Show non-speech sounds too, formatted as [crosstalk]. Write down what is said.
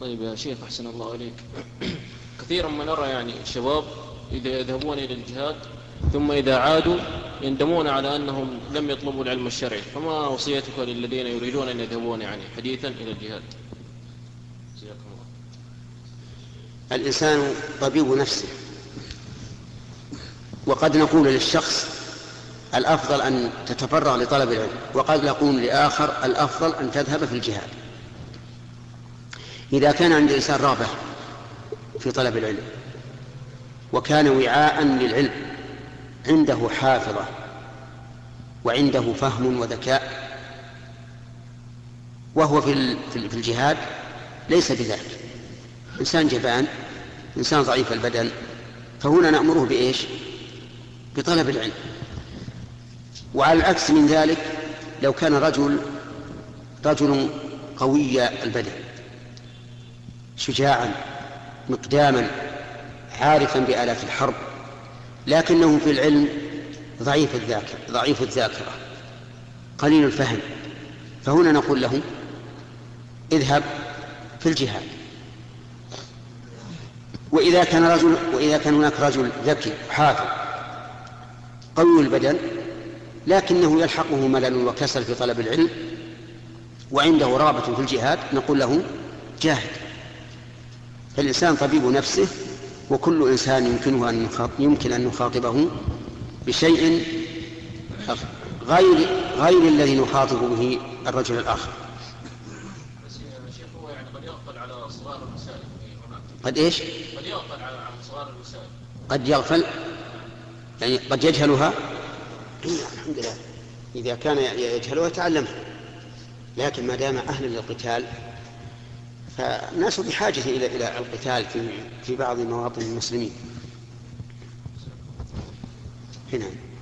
طيب يا شيخ أحسن الله عليك [clears throat] كثيرا ما نرى يعني شباب إذا يذهبون إلى الجهاد ثم إذا عادوا يندمون على أنهم لم يطلبوا العلم الشرعي. فما وصيتك للذين يريدون أن يذهبون يعني حديثا إلى الجهاد؟ جزاكم الله. الإنسان طبيب نفسه. وقد نقول للشخص الأفضل أن تتفرغ لطلب العلم وقد نقول لآخر الأفضل أن تذهب في الجهاد. إذا كان عند الإنسان رغبة في طلب العلم وكان وعاء للعلم عنده حافظة وعنده فهم وذكاء وهو في في الجهاد ليس بذلك إنسان جبان إنسان ضعيف البدن فهنا نأمره بإيش؟ بطلب العلم وعلى العكس من ذلك لو كان رجل رجل قوي البدن شجاعا مقداما عارفا بآلات الحرب لكنه في العلم ضعيف الذاكرة ضعيف الذاكرة قليل الفهم. فهنا نقول له اذهب في الجهاد. وإذا كان رجل وإذا كان هناك رجل ذكي حافظ قوي البدن لكنه يلحقه ملل وكسل في طلب العلم وعنده رغبة في الجهاد نقول له جاهد. فالإنسان طبيب نفسه وكل إنسان يمكنه أن يمكن أن نخاطبه بشيء غير غير الذي نخاطب به الرجل الآخر. قد إيش؟ قد يغفل صغار المسائل قد يغفل يعني قد يجهلها؟ الحمد لله. إذا كان يجهلها يتعلمها لكن ما دام أهلا للقتال فالناس بحاجة إلى إلى القتال في في بعض مواطن المسلمين. هنا.